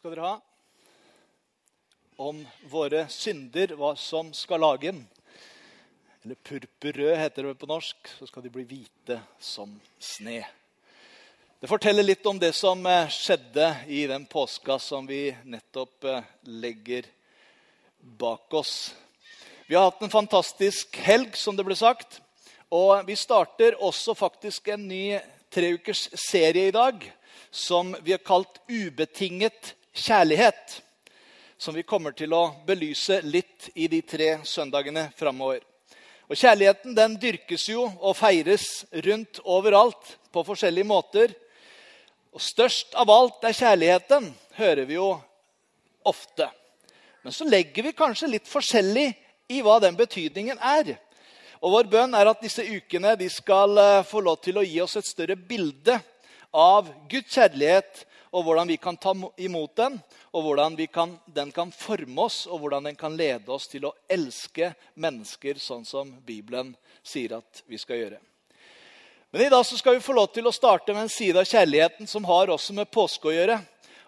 Skal dere ha. Om våre synder, hva som skal lage den. Eller purpurrød heter det på norsk. Så skal de bli hvite som sne. Det forteller litt om det som eh, skjedde i den påska som vi nettopp eh, legger bak oss. Vi har hatt en fantastisk helg, som det ble sagt. Og vi starter også faktisk en ny treukers serie i dag som vi har kalt 'Ubetinget kjærlighet'. Som vi kommer til å belyse litt i de tre søndagene framover. Og Kjærligheten den dyrkes jo og feires rundt overalt på forskjellige måter. Og Størst av alt er kjærligheten, hører vi jo ofte. Men så legger vi kanskje litt forskjellig i hva den betydningen er. Og Vår bønn er at disse ukene skal eh, få lov til å gi oss et større bilde av Guds kjærlighet, og hvordan vi kan ta imot den, og hvordan kan, den kan forme oss, og hvordan den kan lede oss til å elske mennesker sånn som Bibelen sier at vi skal gjøre. Men i dag skal vi få lov til å starte med en side av kjærligheten som har også med påske å gjøre.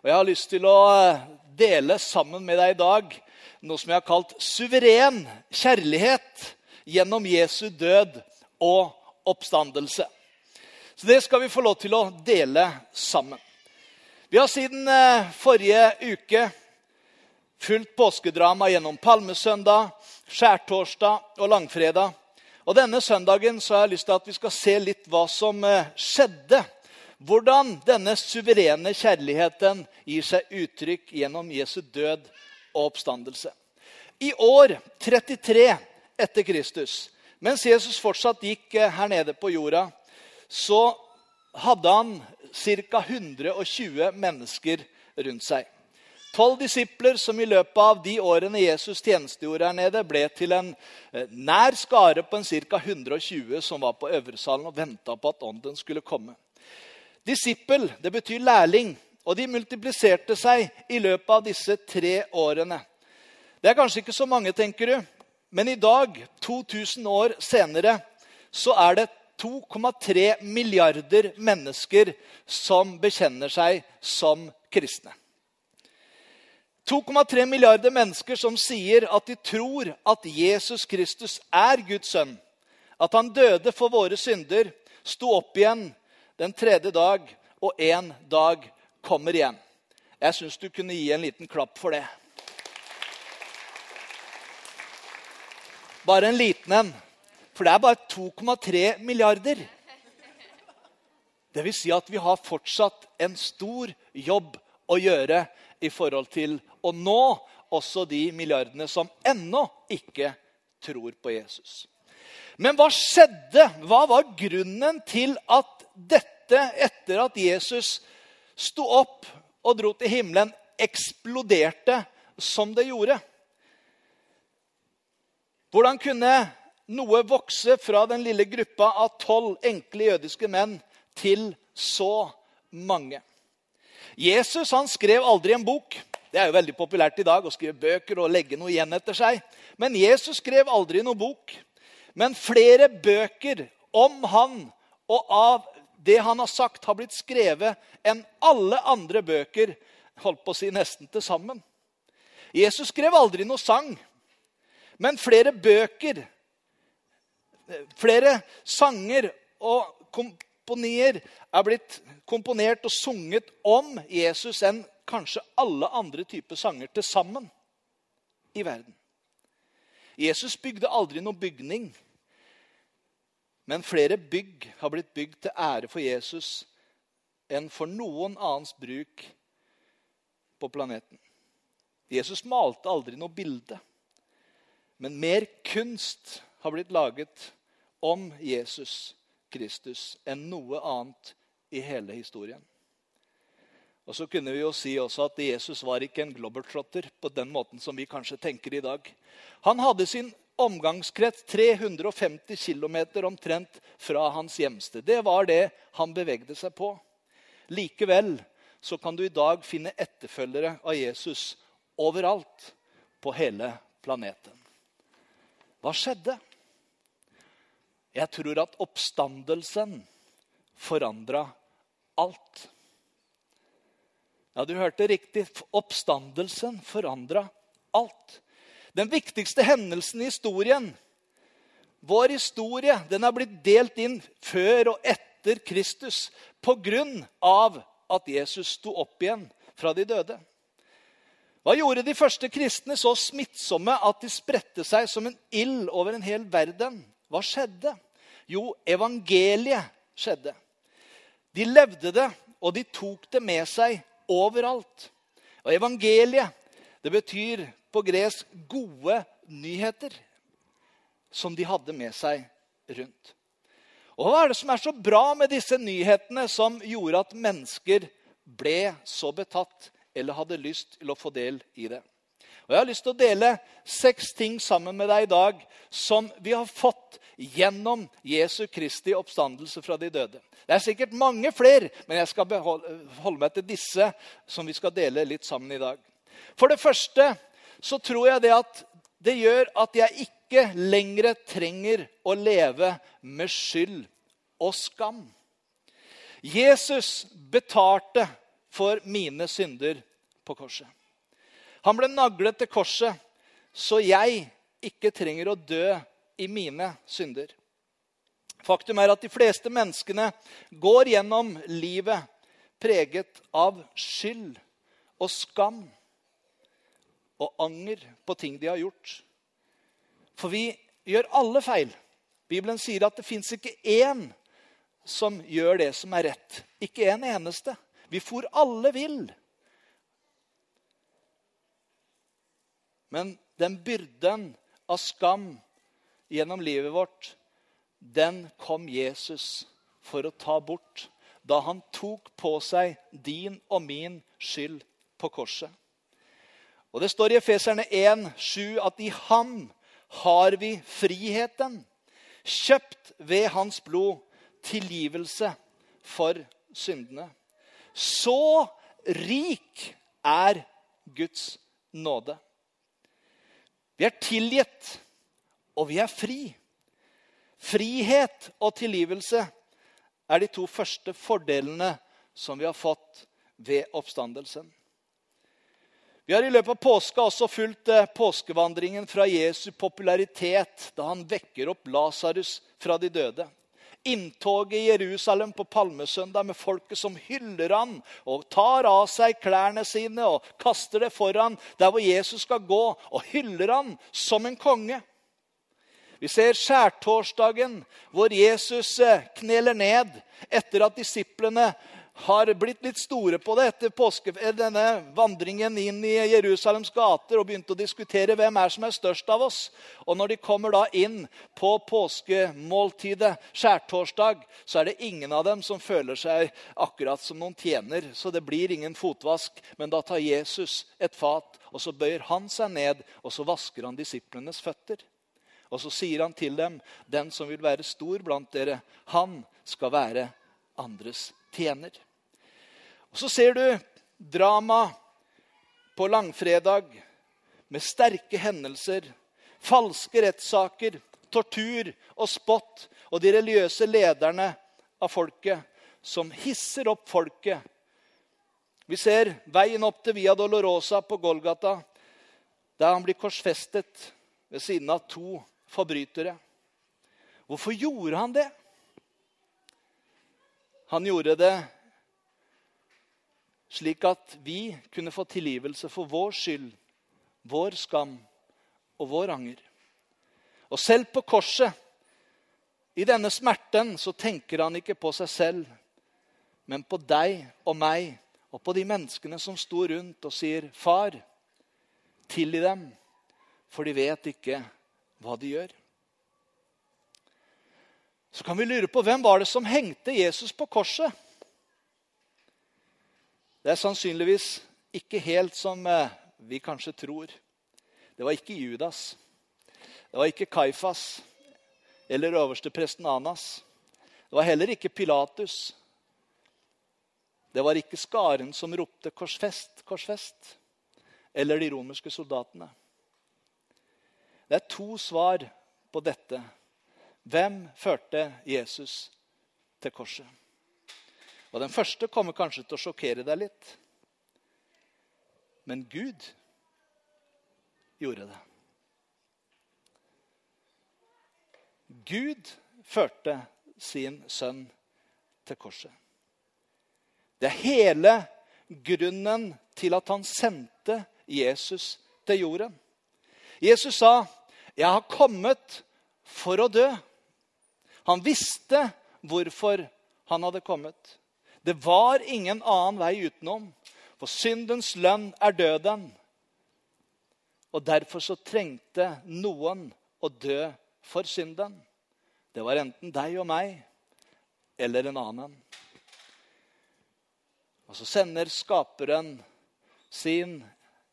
Og Jeg har lyst til å eh, dele sammen med deg i dag noe som jeg har kalt suveren kjærlighet gjennom Jesu død og oppstandelse. Så det skal vi få lov til å dele sammen. Vi har siden eh, forrige uke fulgt påskedrama gjennom palmesøndag, skjærtorsdag og langfredag. Og Denne søndagen så har jeg lyst til at vi skal se litt hva som eh, skjedde. Hvordan denne suverene kjærligheten gir seg uttrykk gjennom Jesu død og oppstandelse. I år 33 etter Kristus, mens Jesus fortsatt gikk eh, her nede på jorda, så hadde han ca. 120 mennesker rundt seg. Tolv disipler som i løpet av de årene Jesus tjenestegjorde her nede, ble til en eh, nær skare på en ca. 120 som var på øvresalen og venta på at ånden skulle komme. Disippel det betyr lærling, og de multipliserte seg i løpet av disse tre årene. Det er kanskje ikke så mange, tenker du, men i dag, 2000 år senere, så er det 2,3 milliarder mennesker som bekjenner seg som kristne. 2,3 milliarder mennesker som sier at de tror at Jesus Kristus er Guds sønn. At han døde for våre synder, sto opp igjen den tredje dag, og en dag kommer igjen. Jeg syns du kunne gi en liten klapp for det. Bare en liten en. For det er bare 2,3 milliarder. Det vil si at vi har fortsatt en stor jobb å gjøre i forhold til å nå også de milliardene som ennå ikke tror på Jesus. Men hva skjedde? Hva var grunnen til at dette, etter at Jesus sto opp og dro til himmelen, eksploderte som det gjorde? Hvordan kunne noe vokse fra den lille gruppa av tolv enkle jødiske menn til så mange. Jesus han skrev aldri en bok. Det er jo veldig populært i dag å skrive bøker og legge noe igjen etter seg. Men Jesus skrev aldri noen bok. Men flere bøker om han og av det han har sagt, har blitt skrevet enn alle andre bøker holdt på å si nesten til sammen. Jesus skrev aldri noe sang, men flere bøker Flere sanger og komponier er blitt komponert og sunget om Jesus enn kanskje alle andre typer sanger til sammen i verden. Jesus bygde aldri noen bygning, men flere bygg har blitt bygd til ære for Jesus enn for noen annens bruk på planeten. Jesus malte aldri noe bilde, men mer kunst har blitt laget om Jesus Kristus enn noe annet i hele historien. Og så kunne vi jo si også at Jesus var ikke en globetrotter på den måten som vi kanskje tenker i dag. Han hadde sin omgangskrets 350 km omtrent fra hans hjemsted. Det var det han bevegde seg på. Likevel så kan du i dag finne etterfølgere av Jesus overalt på hele planeten. Hva skjedde? Jeg tror at oppstandelsen forandra alt. Ja, du hørte riktig. Oppstandelsen forandra alt. Den viktigste hendelsen i historien, vår historie, den har blitt delt inn før og etter Kristus på grunn av at Jesus sto opp igjen fra de døde. Hva gjorde de første kristne så smittsomme at de spredte seg som en ild over en hel verden? Hva skjedde? Jo, evangeliet skjedde. De levde det, og de tok det med seg overalt. Og evangeliet, det betyr på gresk 'gode nyheter', som de hadde med seg rundt. Og Hva er det som er så bra med disse nyhetene som gjorde at mennesker ble så betatt eller hadde lyst til å få del i det? Og Jeg har lyst til å dele seks ting sammen med deg i dag som vi har fått gjennom Jesu Kristi oppstandelse fra de døde. Det er sikkert mange flere, men jeg skal holde meg til disse som vi skal dele litt sammen i dag. For det første så tror jeg det at det gjør at jeg ikke lenger trenger å leve med skyld og skam. Jesus betalte for mine synder på korset. Han ble naglet til korset så jeg ikke trenger å dø i mine synder. Faktum er at de fleste menneskene går gjennom livet preget av skyld og skam og anger på ting de har gjort. For vi gjør alle feil. Bibelen sier at det fins ikke én som gjør det som er rett. Ikke en eneste. Vi for alle vill. Men den byrden av skam gjennom livet vårt, den kom Jesus for å ta bort da han tok på seg din og min skyld på korset. Og Det står i Efeserne 1, 7 at i ham har vi friheten, kjøpt ved hans blod, tilgivelse for syndene. Så rik er Guds nåde. Vi er tilgitt, og vi er fri. Frihet og tilgivelse er de to første fordelene som vi har fått ved oppstandelsen. Vi har i løpet av påska også fulgt eh, påskevandringen fra Jesu popularitet da han vekker opp Lasarus fra de døde. Inntoget i Jerusalem på palmesøndag med folket som hyller han og tar av seg klærne sine og kaster det foran der hvor Jesus skal gå, og hyller han som en konge. Vi ser skjærtorsdagen, hvor Jesus eh, kneler ned etter at disiplene har blitt litt store på det etter påske, eh, denne vandringen inn i Jerusalems gater og begynt å diskutere hvem er som er størst av oss. Og Når de kommer da inn på påskemåltidet, skjærtorsdag, så er det ingen av dem som føler seg akkurat som noen tjener. Så det blir ingen fotvask. Men da tar Jesus et fat, og så bøyer han seg ned, og så vasker han disiplenes føtter. Og så sier han til dem, 'Den som vil være stor blant dere, han skal være andres tjener.' Og Så ser du drama på langfredag med sterke hendelser, falske rettssaker, tortur og spott, og de religiøse lederne av folket som hisser opp folket. Vi ser veien opp til Via Dolorosa på Golgata, der han blir korsfestet ved siden av to forbrytere. Hvorfor gjorde han det? Han gjorde det slik at vi kunne få tilgivelse for vår skyld, vår skam og vår anger. Og selv på korset, i denne smerten, så tenker han ikke på seg selv, men på deg og meg og på de menneskene som sto rundt og sier, 'Far, tilgi dem, for de vet ikke hva de gjør. Så kan vi lure på hvem var det som hengte Jesus på korset. Det er sannsynligvis ikke helt som eh, vi kanskje tror. Det var ikke Judas. Det var ikke Kaifas eller øverstepresten Anas. Det var heller ikke Pilatus. Det var ikke skaren som ropte 'korsfest, korsfest', eller de romerske soldatene. Det er to svar på dette. Hvem førte Jesus til korset? Og Den første kommer kanskje til å sjokkere deg litt. Men Gud gjorde det. Gud førte sin sønn til korset. Det er hele grunnen til at han sendte Jesus til jorden. Jesus sa, 'Jeg har kommet for å dø'. Han visste hvorfor han hadde kommet. Det var ingen annen vei utenom, for syndens lønn er døden. Og derfor så trengte noen å dø for synden. Det var enten deg og meg eller en annen. Og så sender skaperen sin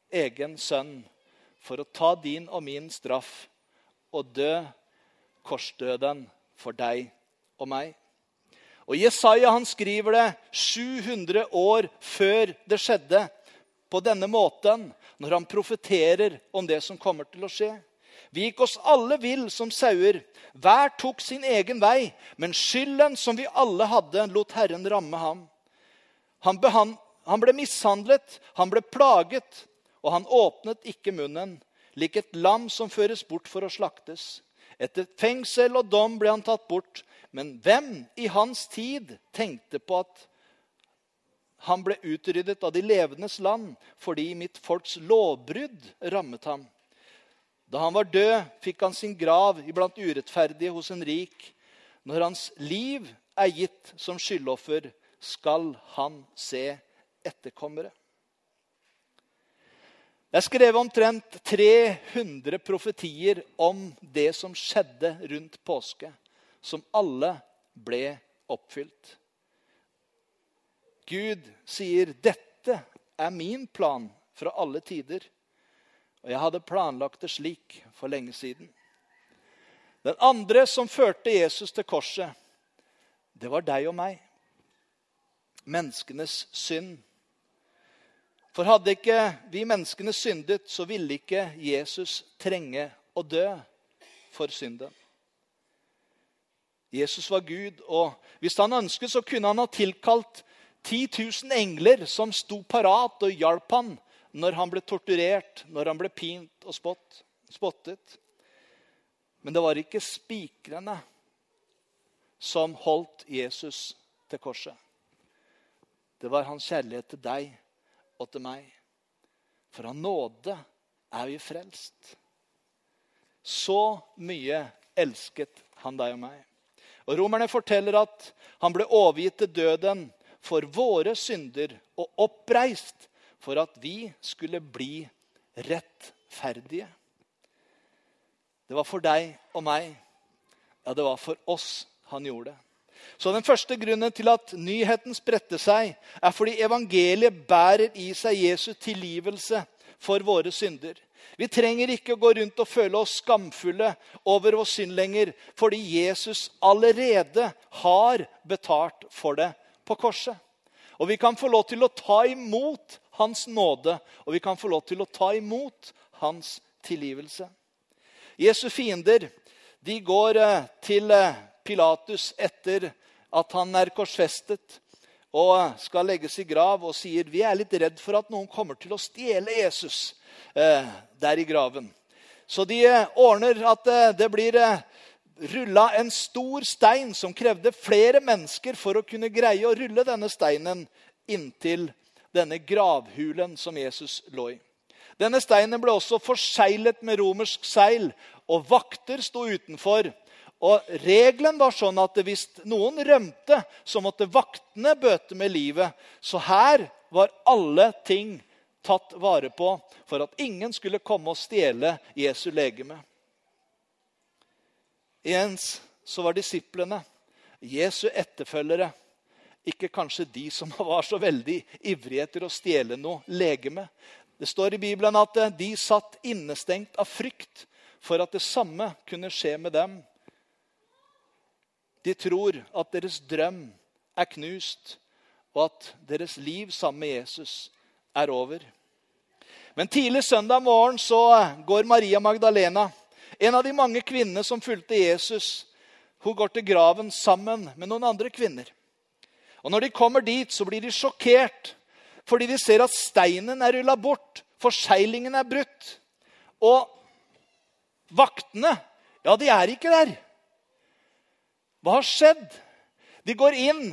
egen sønn for å ta din og min straff og dø korsdøden for deg og meg. Og Jesaja han skriver det 700 år før det skjedde, på denne måten, når han profeterer om det som kommer til å skje. Vi gikk oss alle vill som sauer. Hver tok sin egen vei, men skylden som vi alle hadde, lot Herren ramme ham. Han, han ble mishandlet, han ble plaget, og han åpnet ikke munnen, lik et lam som føres bort for å slaktes. Etter fengsel og dom ble han tatt bort. Men hvem i hans tid tenkte på at han ble utryddet av de levendes land fordi mitt folks lovbrudd rammet ham? Da han var død, fikk han sin grav iblant urettferdige hos en rik. Når hans liv er gitt som skyldoffer, skal han se etterkommere. Det er skrevet omtrent 300 profetier om det som skjedde rundt påske, som alle ble oppfylt. Gud sier, 'Dette er min plan fra alle tider'. Og jeg hadde planlagt det slik for lenge siden. Den andre som førte Jesus til korset, det var deg og meg. Menneskenes synd for hadde ikke vi menneskene syndet, så ville ikke Jesus trenge å dø for synden. Jesus var Gud, og hvis han ønsket, så kunne han ha tilkalt 10 000 engler som sto parat og hjalp han når han ble torturert, når han ble pint og spott, spottet. Men det var ikke spikrene som holdt Jesus til korset. Det var hans kjærlighet til deg og til meg. For av nåde er vi frelst. Så mye elsket han deg og meg. Og Romerne forteller at han ble overgitt til døden for våre synder og oppreist for at vi skulle bli rettferdige. Det var for deg og meg. Ja, det var for oss han gjorde det. Så den første grunnen til at nyheten spredte seg, er fordi evangeliet bærer i seg Jesus tilgivelse for våre synder. Vi trenger ikke å gå rundt og føle oss skamfulle over vår synd lenger, fordi Jesus allerede har betalt for det på korset. Og vi kan få lov til å ta imot hans nåde, og vi kan få lov til å ta imot hans tilgivelse. Jesu fiender de går eh, til eh, Pilatus etter at han er korsfestet og skal legges i grav, og sier vi er litt redd for at noen kommer til å stjele Jesus eh, der i graven. Så de eh, ordner at eh, det blir rulla en stor stein som krevde flere mennesker for å kunne greie å rulle denne steinen inntil denne gravhulen som Jesus lå i. Denne steinen ble også forseglet med romersk seil, og vakter sto utenfor og Regelen var sånn at hvis noen rømte, så måtte vaktene bøte med livet. Så her var alle ting tatt vare på for at ingen skulle komme og stjele Jesu legeme. Ens så var disiplene, Jesu etterfølgere, ikke kanskje de som var så veldig ivrige etter å stjele noe legeme. Det står i Bibelen at de satt innestengt av frykt for at det samme kunne skje med dem. De tror at deres drøm er knust, og at deres liv sammen med Jesus er over. Men tidlig søndag morgen så går Maria Magdalena, en av de mange kvinnene som fulgte Jesus, hun går til graven sammen med noen andre kvinner. Og Når de kommer dit, så blir de sjokkert fordi de ser at steinen er rulla bort, forseglingen er brutt. Og vaktene, ja, de er ikke der. Hva har skjedd? De går inn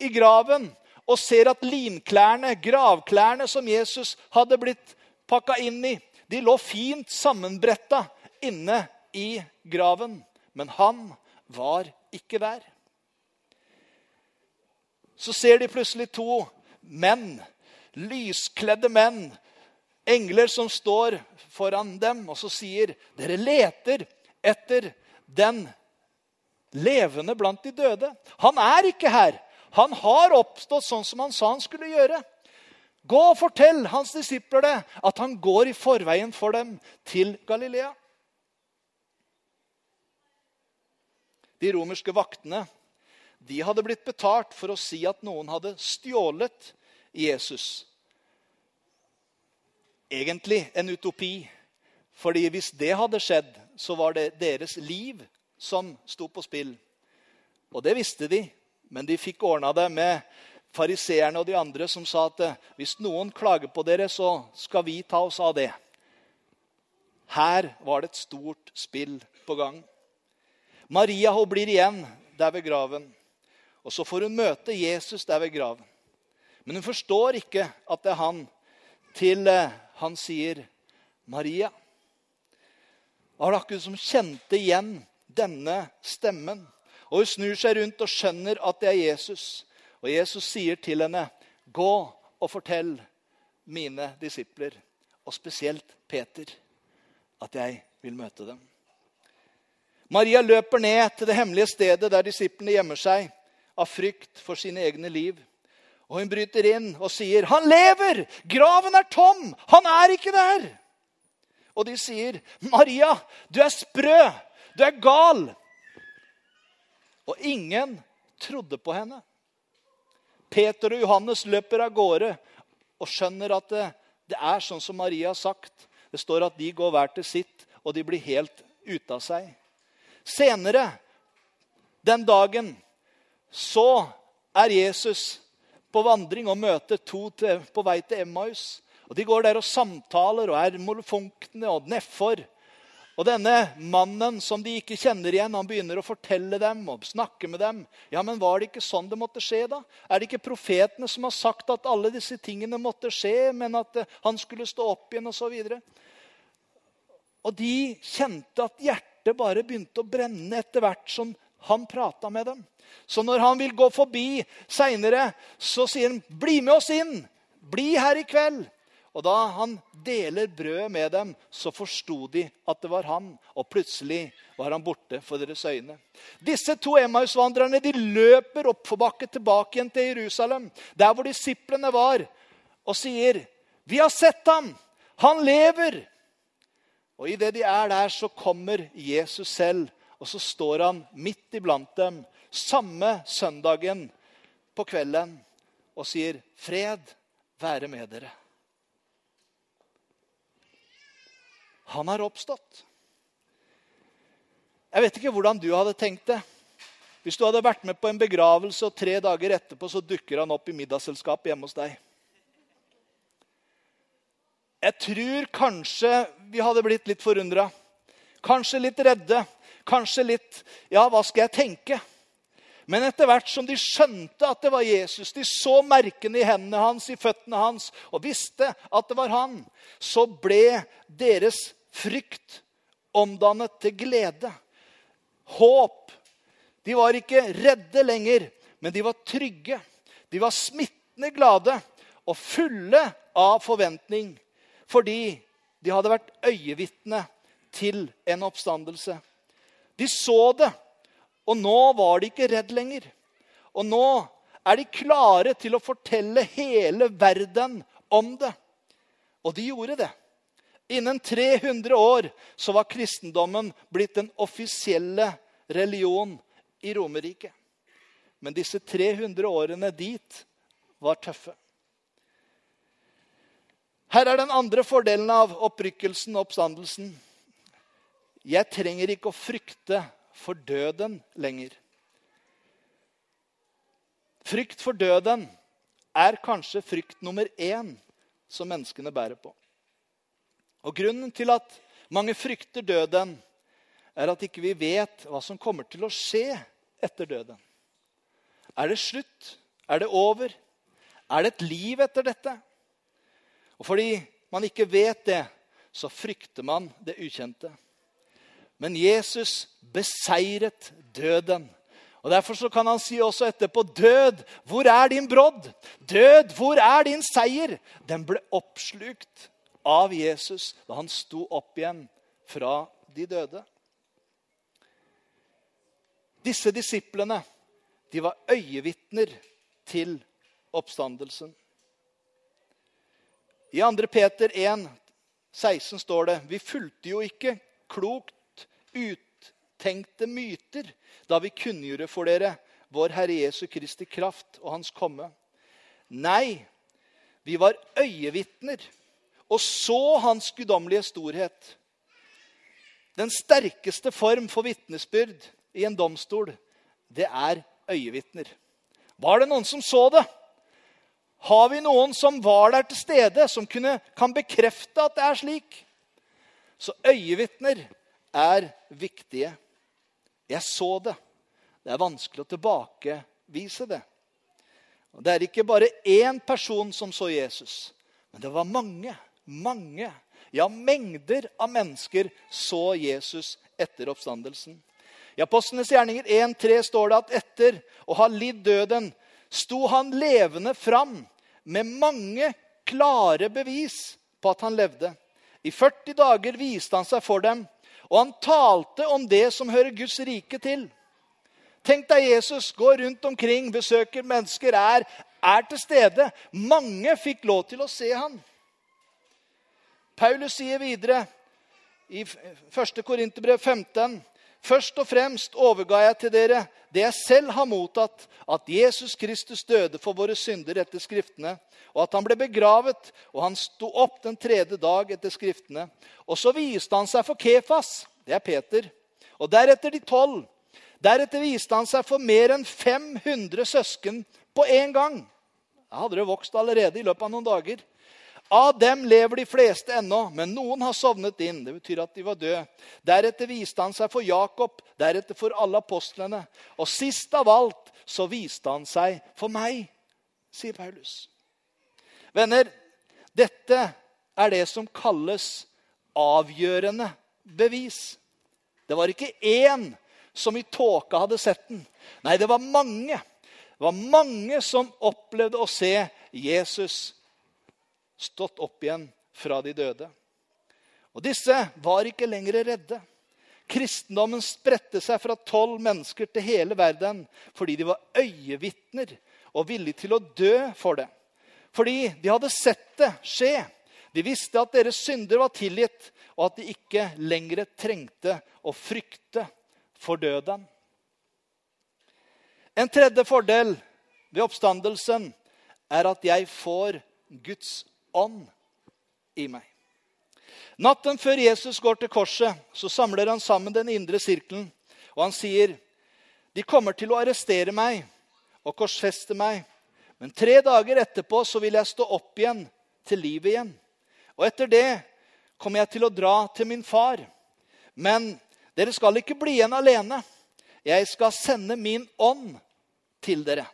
i graven og ser at linklærne, gravklærne som Jesus hadde blitt pakka inn i, de lå fint sammenbretta inne i graven. Men han var ikke der så ser de plutselig to menn, lyskledde menn, engler som står foran dem, og så sier dere leter etter den levende blant de døde. Han er ikke her. Han har oppstått sånn som han sa han skulle gjøre. Gå og fortell hans disipler det, at han går i forveien for dem til Galilea. De romerske vaktene de hadde blitt betalt for å si at noen hadde stjålet Jesus. Egentlig en utopi. Fordi hvis det hadde skjedd, så var det deres liv som sto på spill. Og det visste de, men de fikk ordna det med fariseerne og de andre som sa at eh, hvis noen klager på dere, så skal vi ta oss av det. Her var det et stort spill på gang. Maria hun blir igjen der ved graven. Og så får hun møte Jesus der ved graven. Men hun forstår ikke at det er han til eh, han sier, 'Maria'. Og har akkurat som kjente igjen denne stemmen. Og Hun snur seg rundt og skjønner at det er Jesus. Og Jesus sier til henne, 'Gå og fortell mine disipler, og spesielt Peter, at jeg vil møte dem.' Maria løper ned til det hemmelige stedet der disiplene gjemmer seg av frykt for sine egne liv. Og hun bryter inn og sier, 'Han lever! Graven er tom! Han er ikke der!' Og de sier, 'Maria, du er sprø! Du er gal!' Og ingen trodde på henne. Peter og Johannes løper av gårde og skjønner at det, det er sånn som Maria har sagt. Det står at de går hver til sitt, og de blir helt ute av seg. Senere den dagen så er Jesus på vandring og møter to til, på vei til Emmaus. Og De går der og samtaler og er molefonkne og nedfor. Og denne mannen som de ikke kjenner igjen, han begynner å fortelle dem og snakke med dem. Ja, men Var det ikke sånn det måtte skje, da? Er det ikke profetene som har sagt at alle disse tingene måtte skje, men at eh, han skulle stå opp igjen, osv.? Og, og de kjente at hjertet bare begynte å brenne etter hvert som han prata med dem. Så når han vil gå forbi seinere, så sier han, 'Bli med oss inn. Bli her i kveld.' Og da han deler brødet med dem, så forsto de at det var han. Og plutselig var han borte for deres øyne. Disse to Emmaus-vandrerne de løper oppforbakke tilbake igjen til Jerusalem, der hvor disiplene var, og sier, 'Vi har sett ham. Han lever.' Og idet de er der, så kommer Jesus selv, og så står han midt iblant dem samme søndagen på kvelden og sier, 'Fred være med dere'. Han har oppstått. Jeg vet ikke hvordan du hadde tenkt det. Hvis du hadde vært med på en begravelse, og tre dager etterpå så dukker han opp i middagsselskapet hjemme hos deg. Jeg tror kanskje vi hadde blitt litt forundra. Kanskje litt redde. Kanskje litt Ja, hva skal jeg tenke? Men etter hvert som de skjønte at det var Jesus, de så merkene i hendene hans, i føttene hans, og visste at det var han, så ble deres frykt omdannet til glede. Håp. De var ikke redde lenger, men de var trygge. De var smittende glade og fulle av forventning fordi de hadde vært øyevitne til en oppstandelse. De så det og nå var de ikke redd lenger. Og nå er de klare til å fortelle hele verden om det. Og de gjorde det. Innen 300 år så var kristendommen blitt den offisielle religion i Romerriket. Men disse 300 årene dit var tøffe. Her er den andre fordelen av opprykkelsen og oppstandelsen. Jeg trenger ikke å frykte for døden lenger. Frykt for døden er kanskje frykt nummer én som menneskene bærer på. Og Grunnen til at mange frykter døden, er at ikke vi vet hva som kommer til å skje etter døden. Er det slutt? Er det over? Er det et liv etter dette? Og fordi man ikke vet det, så frykter man det ukjente. Men Jesus beseiret døden og Derfor så kan han si også etterpå, 'Død, hvor er din brodd?' 'Død, hvor er din seier?' Den ble oppslukt av Jesus da han sto opp igjen fra de døde. Disse disiplene de var øyevitner til oppstandelsen. I 2. Peter 1, 16 står det.: Vi fulgte jo ikke klokt uttenkte myter da vi kunngjorde for dere vår Herre Jesu Kristi kraft og Hans komme. Nei, vi var øyevitner og så Hans guddommelige storhet. Den sterkeste form for vitnesbyrd i en domstol, det er øyevitner. Var det noen som så det? Har vi noen som var der til stede, som kunne, kan bekrefte at det er slik? Så øyevitner er viktige. Jeg så det. Det er vanskelig å tilbakevise det. Og Det er ikke bare én person som så Jesus, men det var mange, mange, ja, mengder av mennesker så Jesus etter oppstandelsen. I Apostlenes gjerninger 1.3 står det at etter å ha lidd døden sto han levende fram med mange klare bevis på at han levde. I 40 dager viste han seg for dem og han talte om det som hører Guds rike til. Tenk deg Jesus går rundt omkring, besøker mennesker, er, er til stede. Mange fikk lov til å se ham. Paulus sier videre i 1. Korinterbrev 15.: Først og fremst overga jeg til dere det jeg selv har mottatt, at Jesus Kristus døde for våre synder etter Skriftene, og at han ble begravet, og han sto opp den tredje dag etter Skriftene. Og så viste han seg for Kefas, det er Peter, og deretter de tolv. Deretter viste han seg for mer enn 500 søsken på én gang. Da hadde det vokst allerede i løpet av noen dager. Av dem lever de fleste ennå, men noen har sovnet inn. Det betyr at de var døde. Deretter viste han seg for Jakob, deretter for alle apostlene. Og sist av alt så viste han seg for meg, sier Paulus. Venner, dette er det som kalles avgjørende bevis. Det var ikke én som i tåka hadde sett den. Nei, det var mange. Det var mange som opplevde å se Jesus stått opp igjen fra de døde. Og disse var ikke lenger redde. Kristendommen spredte seg fra tolv mennesker til hele verden fordi de var øyevitner og villige til å dø for det. Fordi de hadde sett det skje. De visste at deres synder var tilgitt, og at de ikke lenger trengte å frykte for døden. En tredje fordel ved oppstandelsen er at jeg får Guds ånd i meg. Natten før Jesus går til korset, så samler han sammen den indre sirkelen. Og han sier, 'De kommer til å arrestere meg og korsfeste meg.' Men tre dager etterpå så vil jeg stå opp igjen til livet igjen. Og etter det kommer jeg til å dra til min far. Men dere skal ikke bli igjen alene. Jeg skal sende min ånd til dere,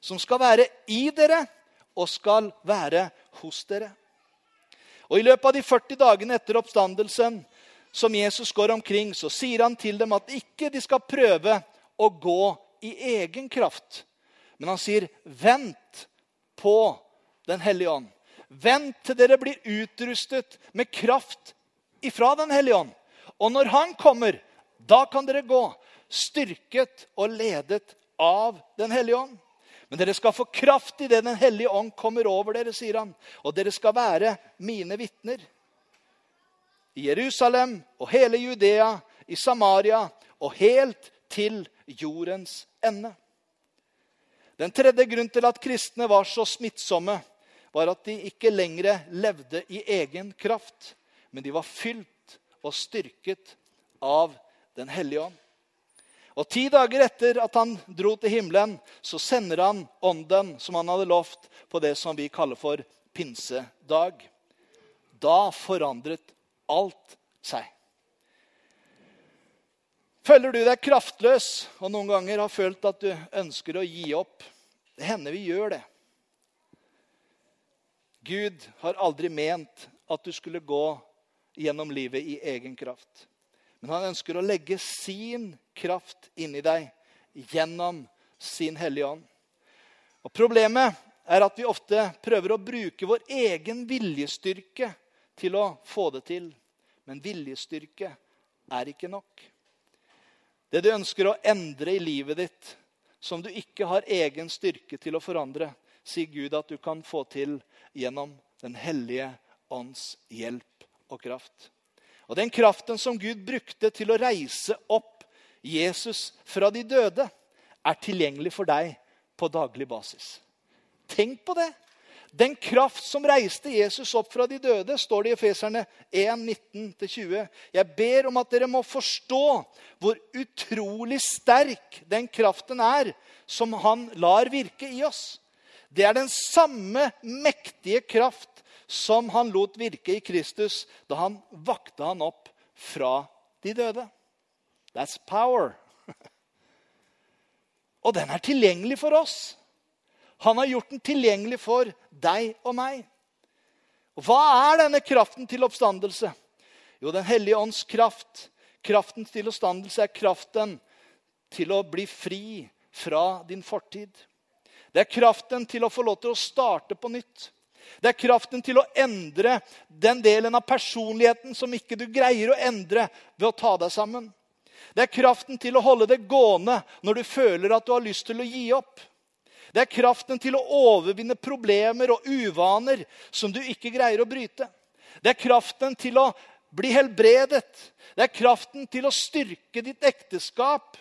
som skal være i dere og skal være hos dere. Og I løpet av de 40 dagene etter oppstandelsen som Jesus går omkring, så sier han til dem at ikke de skal prøve å gå i egen kraft, men han sier, 'Vent på Den hellige ånd'. Vent til dere blir utrustet med kraft ifra Den hellige ånd. Og når han kommer, da kan dere gå styrket og ledet av Den hellige ånd. Men dere skal få kraft i det Den hellige ånd kommer over dere, sier han. Og dere skal være mine vitner. I Jerusalem og hele Judea, i Samaria og helt til jordens ende. Den tredje grunnen til at kristne var så smittsomme, var at de ikke lenger levde i egen kraft, men de var fylt og styrket av Den hellige ånd. Og Ti dager etter at han dro til himmelen, så sender han ånden som han hadde lovt, på det som vi kaller for pinsedag. Da forandret alt seg. Føler du deg kraftløs og noen ganger har følt at du ønsker å gi opp? Det hender vi gjør det. Gud har aldri ment at du skulle gå gjennom livet i egen kraft. Men han ønsker å legge sin kraft inni deg gjennom sin Hellige Ånd. Og Problemet er at vi ofte prøver å bruke vår egen viljestyrke til å få det til. Men viljestyrke er ikke nok. Det du ønsker å endre i livet ditt, som du ikke har egen styrke til å forandre, sier Gud at du kan få til gjennom Den hellige ånds hjelp og kraft. Og den kraften som Gud brukte til å reise opp Jesus fra de døde, er tilgjengelig for deg på daglig basis. Tenk på det! Den kraft som reiste Jesus opp fra de døde, står det i Efeserne 1, 19-20. Jeg ber om at dere må forstå hvor utrolig sterk den kraften er som han lar virke i oss. Det er den samme mektige kraft som han lot virke i Kristus da han vakte han opp fra de døde. That's power. Og den er tilgjengelig for oss. Han har gjort den tilgjengelig for deg og meg. Hva er denne kraften til oppstandelse? Jo, Den hellige ånds kraft. Kraften til oppstandelse er kraften til å bli fri fra din fortid. Det er kraften til å få lov til å starte på nytt. Det er kraften til å endre den delen av personligheten som ikke du greier å endre ved å ta deg sammen. Det er kraften til å holde det gående når du føler at du har lyst til å gi opp. Det er kraften til å overvinne problemer og uvaner som du ikke greier å bryte. Det er kraften til å bli helbredet. Det er kraften til å styrke ditt ekteskap.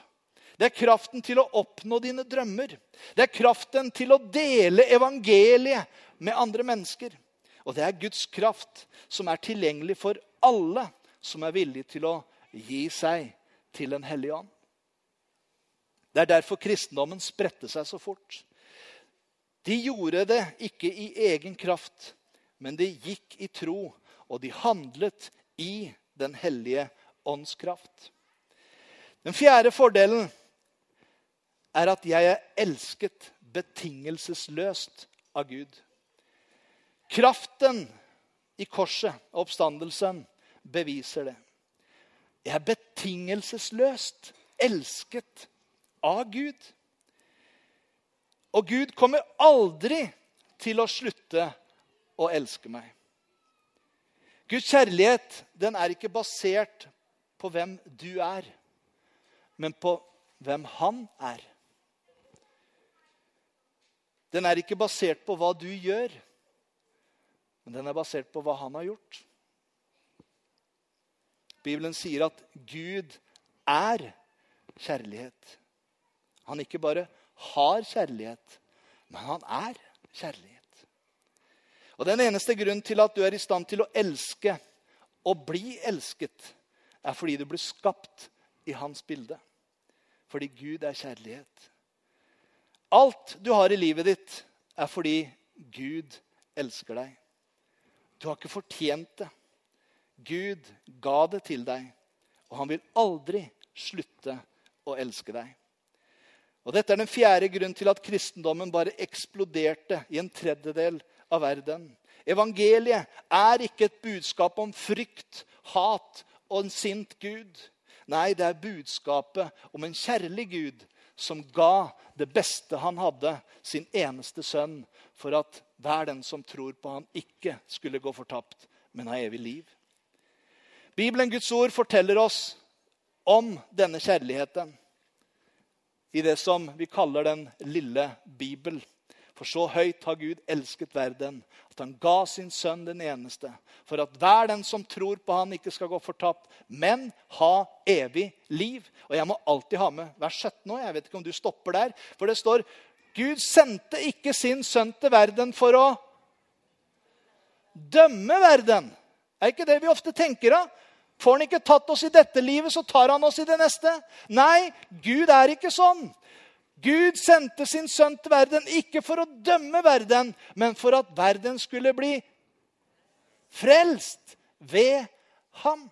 Det er kraften til å oppnå dine drømmer. Det er kraften til å dele evangeliet med andre mennesker. Og det er Guds kraft som er tilgjengelig for alle som er villige til å gi seg til Den hellige ånd. Det er derfor kristendommen spredte seg så fort. De gjorde det ikke i egen kraft, men de gikk i tro, og de handlet i Den hellige ånds kraft. Den fjerde fordelen er at jeg er elsket betingelsesløst av Gud. Kraften i korset og oppstandelsen beviser det. Jeg er betingelsesløst elsket av Gud. Og Gud kommer aldri til å slutte å elske meg. Guds kjærlighet den er ikke basert på hvem du er, men på hvem han er. Den er ikke basert på hva du gjør, men den er basert på hva han har gjort. Bibelen sier at Gud er kjærlighet. Han ikke bare har kjærlighet, men han er kjærlighet. Og Den eneste grunnen til at du er i stand til å elske og bli elsket, er fordi du blir skapt i hans bilde. Fordi Gud er kjærlighet. Alt du har i livet ditt, er fordi Gud elsker deg. Du har ikke fortjent det. Gud ga det til deg, og han vil aldri slutte å elske deg. Og Dette er den fjerde grunnen til at kristendommen bare eksploderte i en tredjedel av verden. Evangeliet er ikke et budskap om frykt, hat og en sint Gud. Nei, det er budskapet om en kjærlig Gud som ga det beste han hadde, sin eneste sønn, for at hver den som tror på han ikke skulle gå fortapt, men ha evig liv. Bibelen, Guds ord, forteller oss om denne kjærligheten. i det som vi kaller den lille Bibel. For så høyt har Gud elsket verden, at han ga sin sønn den eneste, for at hver den som tror på han ikke skal gå fortapt, men ha evig liv. Og jeg må alltid ha med vers 17 nå. Jeg vet ikke om du stopper der. For det står Gud sendte ikke sin sønn til verden for å dømme verden. Er ikke det vi ofte tenker av? Får han ikke tatt oss i dette livet, så tar han oss i det neste. Nei, Gud er ikke sånn. Gud sendte sin sønn til verden ikke for å dømme verden, men for at verden skulle bli frelst ved ham.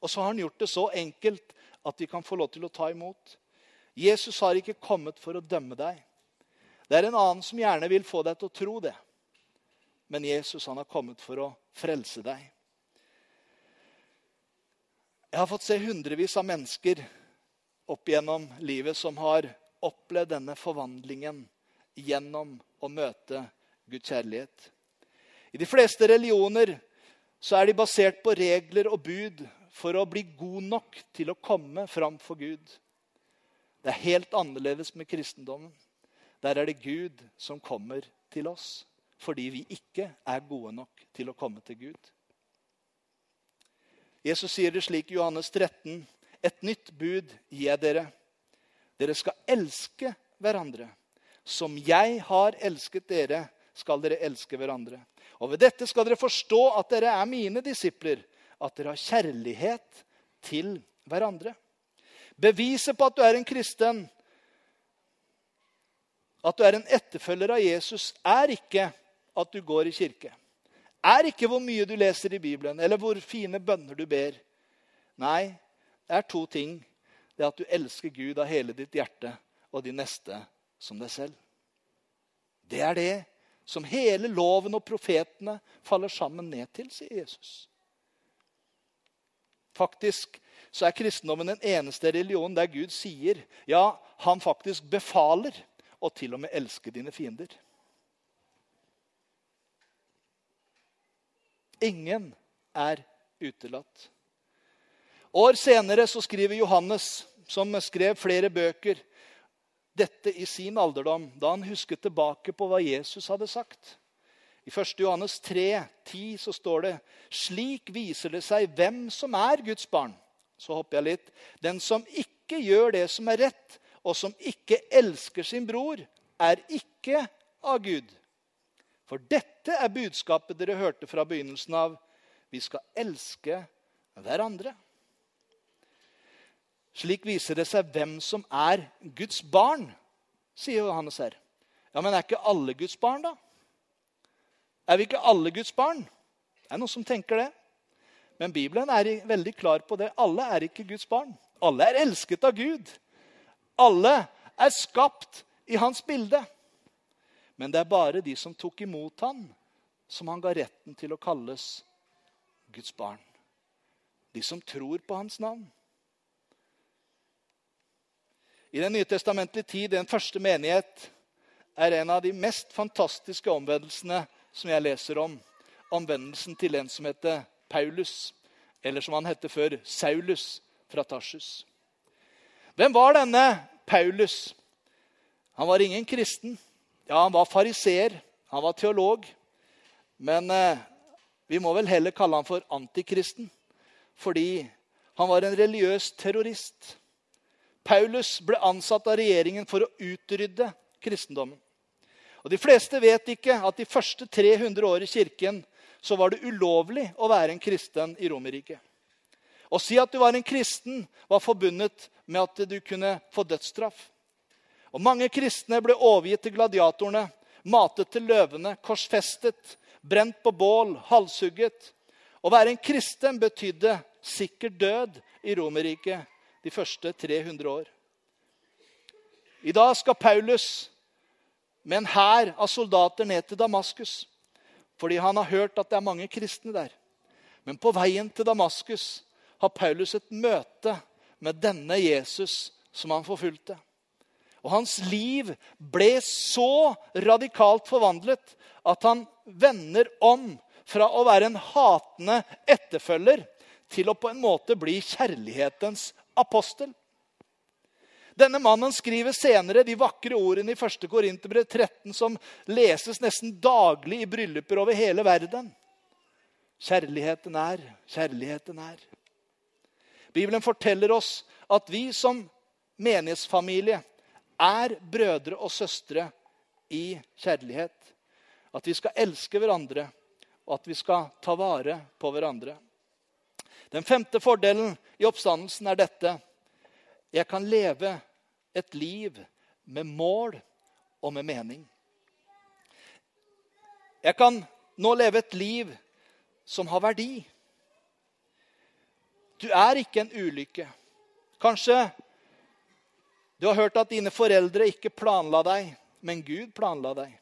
Og så har han gjort det så enkelt at vi kan få lov til å ta imot. Jesus har ikke kommet for å dømme deg. Det er en annen som gjerne vil få deg til å tro det. Men Jesus han har kommet for å frelse deg. Jeg har fått se hundrevis av mennesker opp gjennom livet som har opplevd denne forvandlingen gjennom å møte Guds kjærlighet. I de fleste religioner så er de basert på regler og bud for å bli god nok til å komme fram for Gud. Det er helt annerledes med kristendommen. Der er det Gud som kommer til oss fordi vi ikke er gode nok til å komme til Gud. Jesus sier det slik i Johannes 13.: Et nytt bud gir jeg dere. Dere skal elske hverandre. Som jeg har elsket dere, skal dere elske hverandre. Og ved dette skal dere forstå at dere er mine disipler, at dere har kjærlighet til hverandre. Beviset på at du er en kristen, at du er en etterfølger av Jesus, er ikke at du går i kirke er ikke hvor mye du leser i Bibelen, eller hvor fine bønner du ber. Nei, det er to ting. Det er at du elsker Gud av hele ditt hjerte og de neste som deg selv. Det er det som hele loven og profetene faller sammen ned til, sier Jesus. Faktisk så er kristendommen den eneste religionen der Gud sier, ja, han faktisk befaler, og til og med elsker dine fiender. Ingen er utelatt. År senere så skriver Johannes, som skrev flere bøker, dette i sin alderdom, da han husket tilbake på hva Jesus hadde sagt. I 1. Johannes 3, 10 så står det slik viser det seg hvem som er Guds barn. Så hopper jeg litt. Den som ikke gjør det som er rett, og som ikke elsker sin bror, er ikke av Gud. For dette er budskapet dere hørte fra begynnelsen av. Vi skal elske hverandre. Slik viser det seg hvem som er Guds barn, sier Johannes her. Ja, Men er ikke alle Guds barn, da? Er vi ikke alle Guds barn? Det er noen som tenker det. Men Bibelen er veldig klar på det. Alle er ikke Guds barn. Alle er elsket av Gud. Alle er skapt i hans bilde. Men det er bare de som tok imot han, som han ga retten til å kalles Guds barn. De som tror på hans navn. I Den nye testamentlige tid, den første menighet, er en av de mest fantastiske omvendelsene som jeg leser om. Omvendelsen til en som heter Paulus, eller som han hette før, Saulus fra Tarsus. Hvem var denne Paulus? Han var ingen kristen. Ja, han var fariseer, han var teolog. Men eh, vi må vel heller kalle han for antikristen. Fordi han var en religiøs terrorist. Paulus ble ansatt av regjeringen for å utrydde kristendommen. Og De fleste vet ikke at de første 300 år i kirken så var det ulovlig å være en kristen i Romerriket. Å si at du var en kristen, var forbundet med at du kunne få dødsstraff. Og Mange kristne ble overgitt til gladiatorene, matet til løvene, korsfestet, brent på bål, halshugget. Å være en kristen betydde sikker død i Romerriket de første 300 år. I dag skal Paulus med en hær av soldater ned til Damaskus fordi han har hørt at det er mange kristne der. Men på veien til Damaskus har Paulus et møte med denne Jesus som han forfulgte. Og hans liv ble så radikalt forvandlet at han vender om fra å være en hatende etterfølger til å på en måte bli kjærlighetens apostel. Denne mannen skriver senere de vakre ordene i 1. Korinterbrev 13, som leses nesten daglig i brylluper over hele verden. Kjærligheten er, kjærligheten er. Bibelen forteller oss at vi som menighetsfamilie er brødre og søstre i kjærlighet. At vi skal elske hverandre, og at vi skal ta vare på hverandre. Den femte fordelen i oppstandelsen er dette. Jeg kan leve et liv med mål og med mening. Jeg kan nå leve et liv som har verdi. Du er ikke en ulykke. Kanskje du har hørt at dine foreldre ikke planla deg, men Gud planla deg.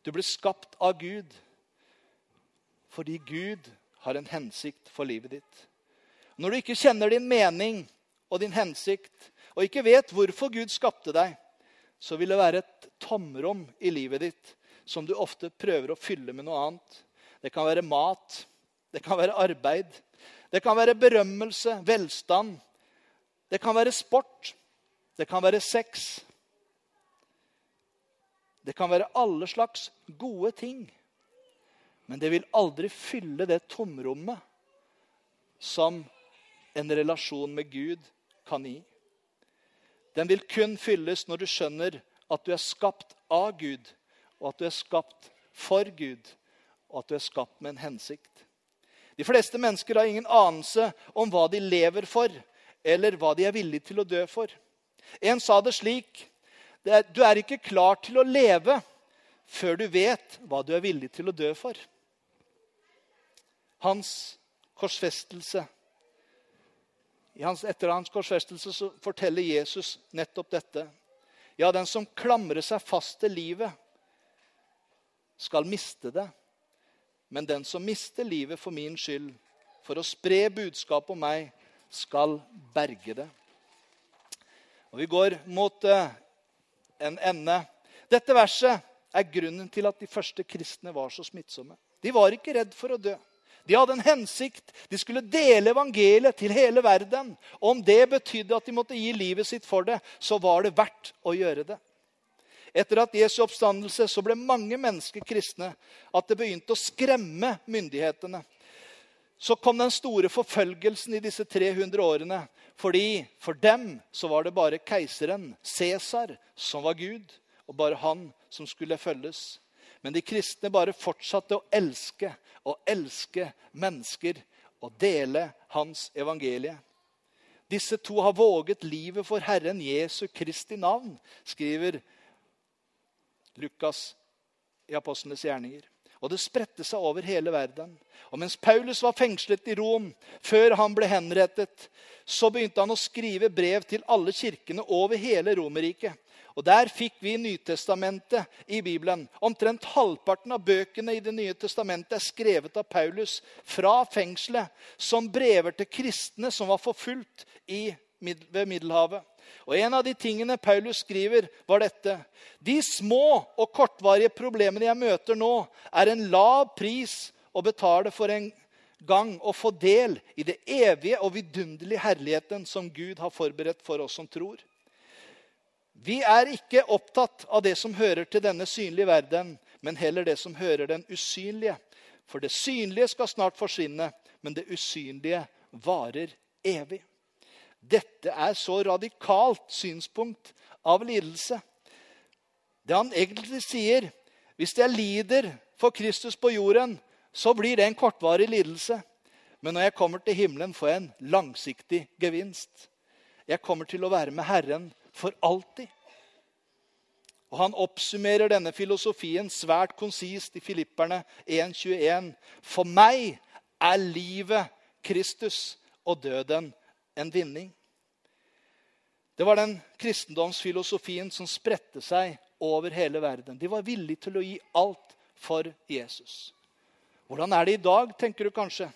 Du ble skapt av Gud fordi Gud har en hensikt for livet ditt. Når du ikke kjenner din mening og din hensikt, og ikke vet hvorfor Gud skapte deg, så vil det være et tomrom i livet ditt som du ofte prøver å fylle med noe annet. Det kan være mat, det kan være arbeid, det kan være berømmelse, velstand. Det kan være sport, det kan være sex. Det kan være alle slags gode ting. Men det vil aldri fylle det tomrommet som en relasjon med Gud kan gi. Den vil kun fylles når du skjønner at du er skapt av Gud, og at du er skapt for Gud, og at du er skapt med en hensikt. De fleste mennesker har ingen anelse om hva de lever for, eller hva de er villige til å dø for. En sa det slik Du er ikke klar til å leve før du vet hva du er villig til å dø for hans korsfestelse. Hans, etter hans korsfestelse så forteller Jesus nettopp dette. Ja, den som klamrer seg fast til livet, skal miste det. Men den som mister livet for min skyld, for å spre budskapet om meg, skal berge det. Og Vi går mot uh, en ende. Dette verset er grunnen til at de første kristne var så smittsomme. De var ikke redd for å dø. De hadde en hensikt. De skulle dele evangeliet til hele verden. Og om det betydde at de måtte gi livet sitt for det, så var det verdt å gjøre det. Etter at Jesu oppstandelse så ble mange mennesker kristne. At det begynte å skremme myndighetene. Så kom den store forfølgelsen i disse 300 årene. Fordi for dem så var det bare keiseren, Cæsar, som var Gud. Og bare han som skulle følges. Men de kristne bare fortsatte å elske og elske mennesker og dele hans evangelie. Disse to har våget livet for Herren Jesu Kristi navn, skriver Lukas i Apostlenes gjerninger. Og det spredte seg over hele verden. Og mens Paulus var fengslet i Rom, før han ble henrettet, så begynte han å skrive brev til alle kirkene over hele Romerriket. Og Der fikk vi Nytestamentet i Bibelen. Omtrent halvparten av bøkene i Det nye testamentet er skrevet av Paulus fra fengselet som brever til kristne som var forfulgt i, ved Middelhavet. Og En av de tingene Paulus skriver, var dette. De små og kortvarige problemene jeg møter nå, er en lav pris å betale for en gang å få del i det evige og vidunderlige herligheten som Gud har forberedt for oss som tror. Vi er ikke opptatt av det som hører til denne synlige verden, men heller det som hører den usynlige. For det synlige skal snart forsvinne, men det usynlige varer evig. Dette er så radikalt synspunkt av lidelse. Det han egentlig sier, hvis jeg lider for Kristus på jorden, så blir det en kortvarig lidelse. Men når jeg kommer til himmelen, får jeg en langsiktig gevinst. Jeg kommer til å være med Herren for alltid. Og Han oppsummerer denne filosofien svært konsist i Filipperne 1,21. For meg er livet Kristus og døden en vinning. Det var den kristendomsfilosofien som spredte seg over hele verden. De var villige til å gi alt for Jesus. Hvordan er det i dag, tenker du kanskje?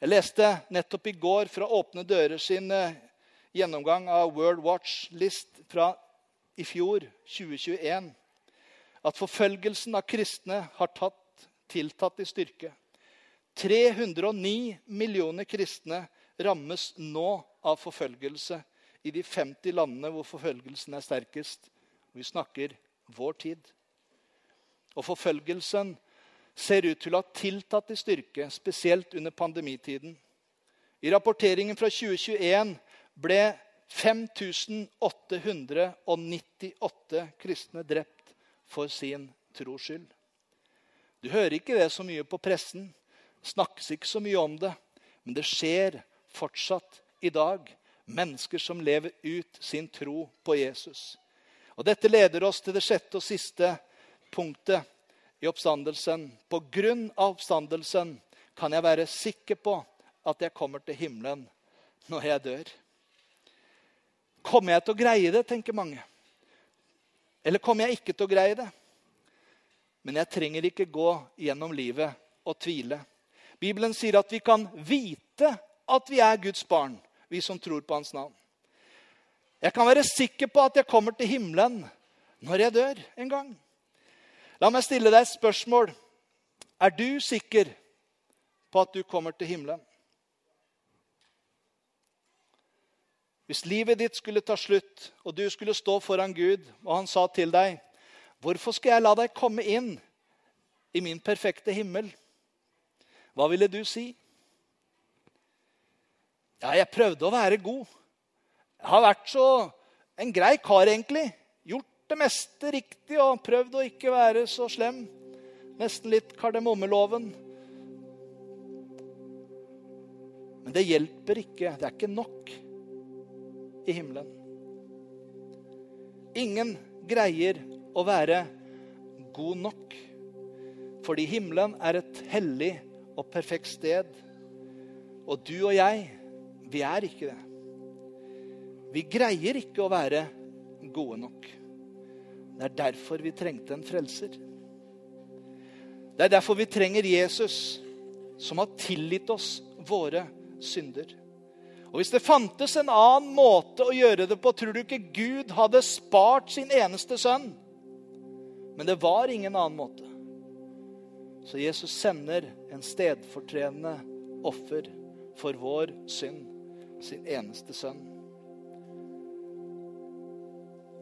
Jeg leste nettopp i går fra Åpne dører sin eh, gjennomgang av World Watch List fra i fjor, 2021, at forfølgelsen av kristne har tatt, tiltatt i styrke. 309 millioner kristne rammes nå av forfølgelse i de 50 landene hvor forfølgelsen er sterkest. Vi snakker vår tid. Og forfølgelsen ser ut til å ha tiltatt i styrke, spesielt under pandemitiden. I rapporteringen fra 2021 ble 5898 kristne drept for sin tros skyld. Du hører ikke det så mye på pressen, snakkes ikke så mye om det, men det skjer fortsatt i dag. Mennesker som lever ut sin tro på Jesus. Og Dette leder oss til det sjette og siste punktet i oppstandelsen. På grunn av oppstandelsen kan jeg være sikker på at jeg kommer til himmelen når jeg dør. Kommer jeg til å greie det, tenker mange. Eller kommer jeg ikke til å greie det? Men jeg trenger ikke gå gjennom livet og tvile. Bibelen sier at vi kan vite at vi er Guds barn, vi som tror på Hans navn. Jeg kan være sikker på at jeg kommer til himmelen når jeg dør en gang. La meg stille deg et spørsmål. Er du sikker på at du kommer til himmelen? Hvis livet ditt skulle ta slutt, og du skulle stå foran Gud, og han sa til deg, 'Hvorfor skal jeg la deg komme inn i min perfekte himmel?' Hva ville du si? Ja, jeg prøvde å være god. Jeg har vært så en grei kar, egentlig. Gjort det meste riktig og prøvd å ikke være så slem. Nesten litt kardemommeloven. Men det hjelper ikke. Det er ikke nok i himmelen. Ingen greier å være god nok. Fordi himmelen er et hellig og perfekt sted. Og du og jeg, vi er ikke det. Vi greier ikke å være gode nok. Det er derfor vi trengte en frelser. Det er derfor vi trenger Jesus, som har tilgitt oss våre synder. Og Hvis det fantes en annen måte å gjøre det på, tror du ikke Gud hadde spart sin eneste sønn? Men det var ingen annen måte. Så Jesus sender en stedfortredende offer for vår synd, sin eneste sønn.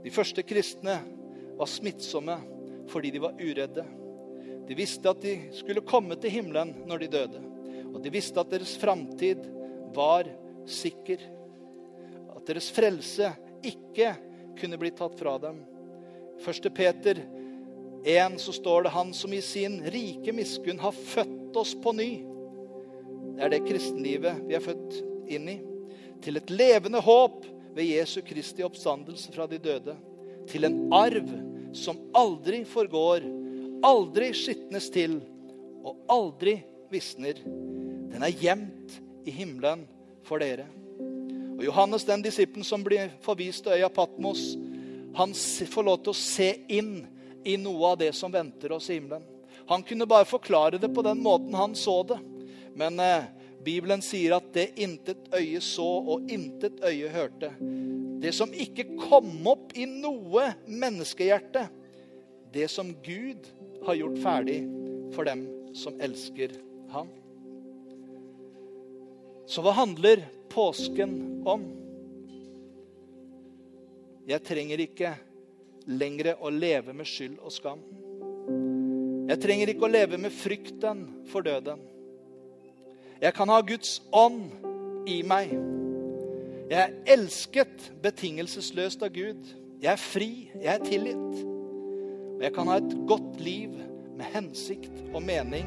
De første kristne var smittsomme fordi de var uredde. De visste at de skulle komme til himmelen når de døde. Og de visste at deres framtid var sikker. At deres frelse ikke kunne bli tatt fra dem. 1. Peter 1 så står det 'Han som i sin rike miskunn har født oss på ny'. Det er det kristenlivet vi er født inn i. Til et levende håp ved Jesu Kristi oppstandelse fra de døde. Til en arv som aldri forgår, aldri skitnes til og aldri visner. Den er gjemt i himmelen for dere. Og Johannes, den disippelen som blir forvist til øya Patmos, han får lov til å se inn i noe av det som venter oss i himmelen. Han kunne bare forklare det på den måten han så det. Men eh, Bibelen sier at det intet øye så og intet øye hørte, det som ikke kom opp i noe menneskehjerte, det som Gud har gjort ferdig for dem som elsker ham. Så hva handler påsken om? Jeg trenger ikke lenger å leve med skyld og skam. Jeg trenger ikke å leve med frykten for døden. Jeg kan ha Guds ånd i meg. Jeg er elsket betingelsesløst av Gud. Jeg er fri, jeg er tilgitt. Og jeg kan ha et godt liv med hensikt og mening